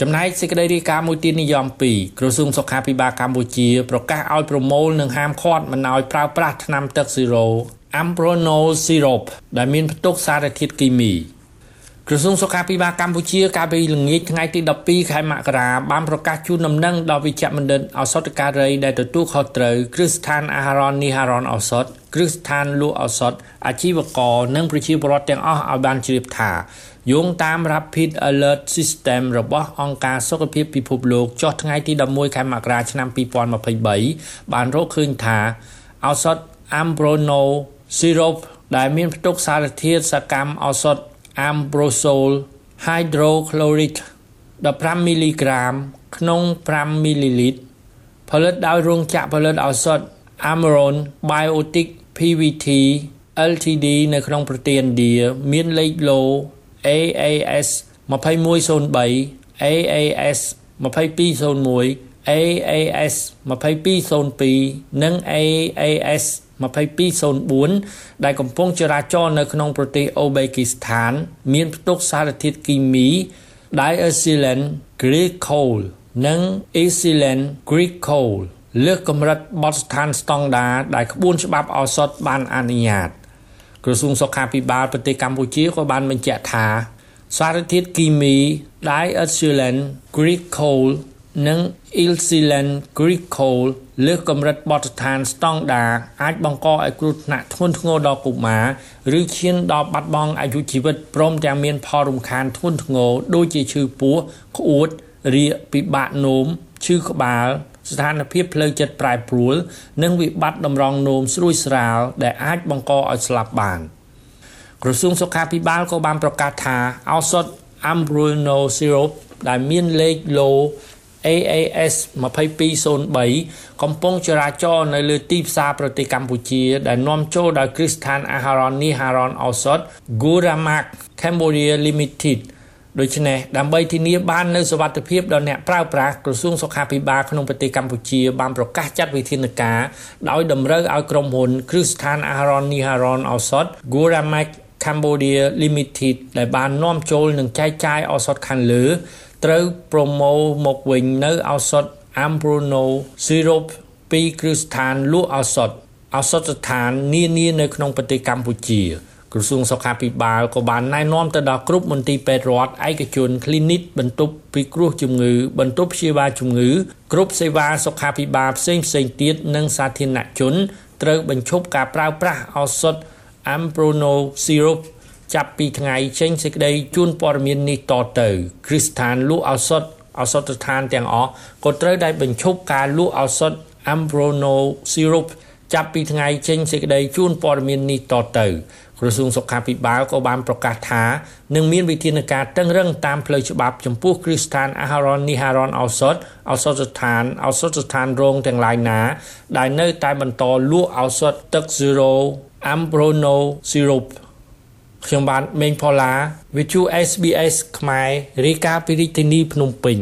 ចំណែកសេចក្តីរាយការណ៍មួយទៀតនិយម2ក្រសួងសុខាភិបាលកម្ពុជាប្រកាសឲ្យប្រមូលនិងហាមឃាត់មិនឲ្យប្រើប្រាស់ថ្នាំទឹកស៊ីរ៉ូ Ambronol Syrup ដែលមានផ្ទុកសារធាតុគីមី ក្រសួងសុខាភិបាលកម្ពុជាកាលពីល្ងាចថ្ងៃទី12ខែមករាបានប្រកាសជូនដំណឹងដល់វិជ្ជបណ្ឌិតឱសថការីដែលទទួលខុសត្រូវគ្រឹះស្ថានអាហារនិហារឱសថគ្រឹះស្ថានលក់ឱសថអាជីវករនិងប្រជាពលរដ្ឋទាំងអស់ឲ្យបានជ្រាបថាយោងតាម Rapid Alert System របស់អង្គការសុខភាពពិភពលោកចុះថ្ងៃទី11ខែមករាឆ្នាំ2023បានរកឃើញថាឱសថ Ambrono Syrup ដែលមានផ្ទុកសារធាតុសកម្មឱសថ Ambrosol Hydrochloric 15មីលីក្រាម ក្នុង5មីលីលីត្រផលិតដោយរោងចក្រផលិតឱសថ Amaron Biotic PVT Ltd នៅក្នុងប្រទេសឥណ្ឌាមានលេខឡូ AAS 2103 AAS 2201 AAS 2202និង AAS 2204ដែលកំពុងចរាចរនៅក្នុងប្រទេសអូបេគីស្ថាន មានផ្ទុកសារធាតុគីមី Diethylene Glycol និង Ethylene Glycol លើសកម្រិតបទដ្ឋានស្តង់ដារដែលក្បួនច្បាប់ឱសថបានអនុញ្ញាត ក្រសួងសុខាភិបាលប្រទេសកម្ពុជាក៏បានបញ្ជាក់ថាសារធាតុគីមី Diethylene Glycol និង Ethylene Glycol លើសកម្រិតបទដ្ឋានស្តង់ដារអាចបង្កឲ្យគ្រោះថ្នាក់ធ្ងន់ធ្ងរដល់កុមារឬឈានដល់បាត់បង់អាយុជីវិតព្រមទាំងមានផលរំខានធ្ងន់ធ្ងរដូចជាឈឺពោះក្អួតរាគពិបាកនោមឈឺក្បាលស្ថានភាពផ្លូវចិត្តប្រែប្រួល និងវិបត្តិតម្រង់នោមស្រួយស្រាលដែលអាចបង្កឲ្យស្លាប់បានក្រសួងសុខាភិបាលក៏បានប្រកាសថាឱសថ Ambrono Syrup ដែលមានលេខឡូ AAS 2203កំពុងចរាចរនៅលើទីផ្សារប្រទេសកម្ពុជា ដែលនាំចូលដោយគ្រឹះស្ថានអាហារនីហារនឱសថ Guramak Cambodia Limited ដូច្នេះដើម្បីធានាបាននូវសុវត្ថិភាពដល់អ្នកប្រើប្រាស់ក្រសួងសុខាភិបាលក្នុងប្រទេសកម្ពុជាបានប្រកាសចាត់វិធានការដោយតម្រូវឲ្យក្រុមហ៊ុនគ្រឹះស្ថានអាហារនីហារនឱសថ Guramak Cambodia Limited ដែលបាននាំចូលនិងចែកចាយឱសថខាងលើ ត្រូវប្រមូលមកវិញនៅឱសថ Ambrono Syrup ពីគ្រឹះស្ថានលក់ឱសថឱសថស្ថាននានានៅក្នុងប្រទេសកម្ពុជាក្រសួងសុខាភិបាលក៏បានណែនាំទៅដល់គ្រប់មន្ទីរពេទ្យរដ្ឋឯកជន clinic បន្ទប់ពិគ្រោះជំងឺ បន្ទប់ព្យាបាលជំងឺគ្រប់សេវាសុខាភិបាលផ្សេងផ្សេងទៀតនិងសាធារណជន ត្រូវបញ្ឈប់ការប្រើប្រាស់ឱសថ Ambrono Syrup ចាប់ពីថ្ងៃចេញសេចក្តីជូនព័ត៌មាននេះតទៅគ្រីស្ថានលក់ឱសថឱសថស្ថានទាំងអស់ក៏ត្រូវតែបញ្ឈប់ការលក់ឱសថ Ambrono Syrup ចាប់ពីថ្ងៃចេញសេចក្តីជូនព័ត៌មាននេះតទៅក្រសួងសុខាភិបាលក៏បានប្រកាសថានឹងមានវិធានការតឹងរឹងតាមផ្លូវច្បាប់ចំពោះគ្រឹះស្ថានអាហារនិហារនឱសថឱសថស្ថានឱសថស្ថានរោងទាំងឡាយណា ដែលនៅតែបន្តលក់ឱសថទឹក Zero Ambrono Syrup ខ្ញុំបាទមេងផល្លា Vichu SBS ខ្មែររាយការណ៍ពីរាជធានីភ្នំពេញ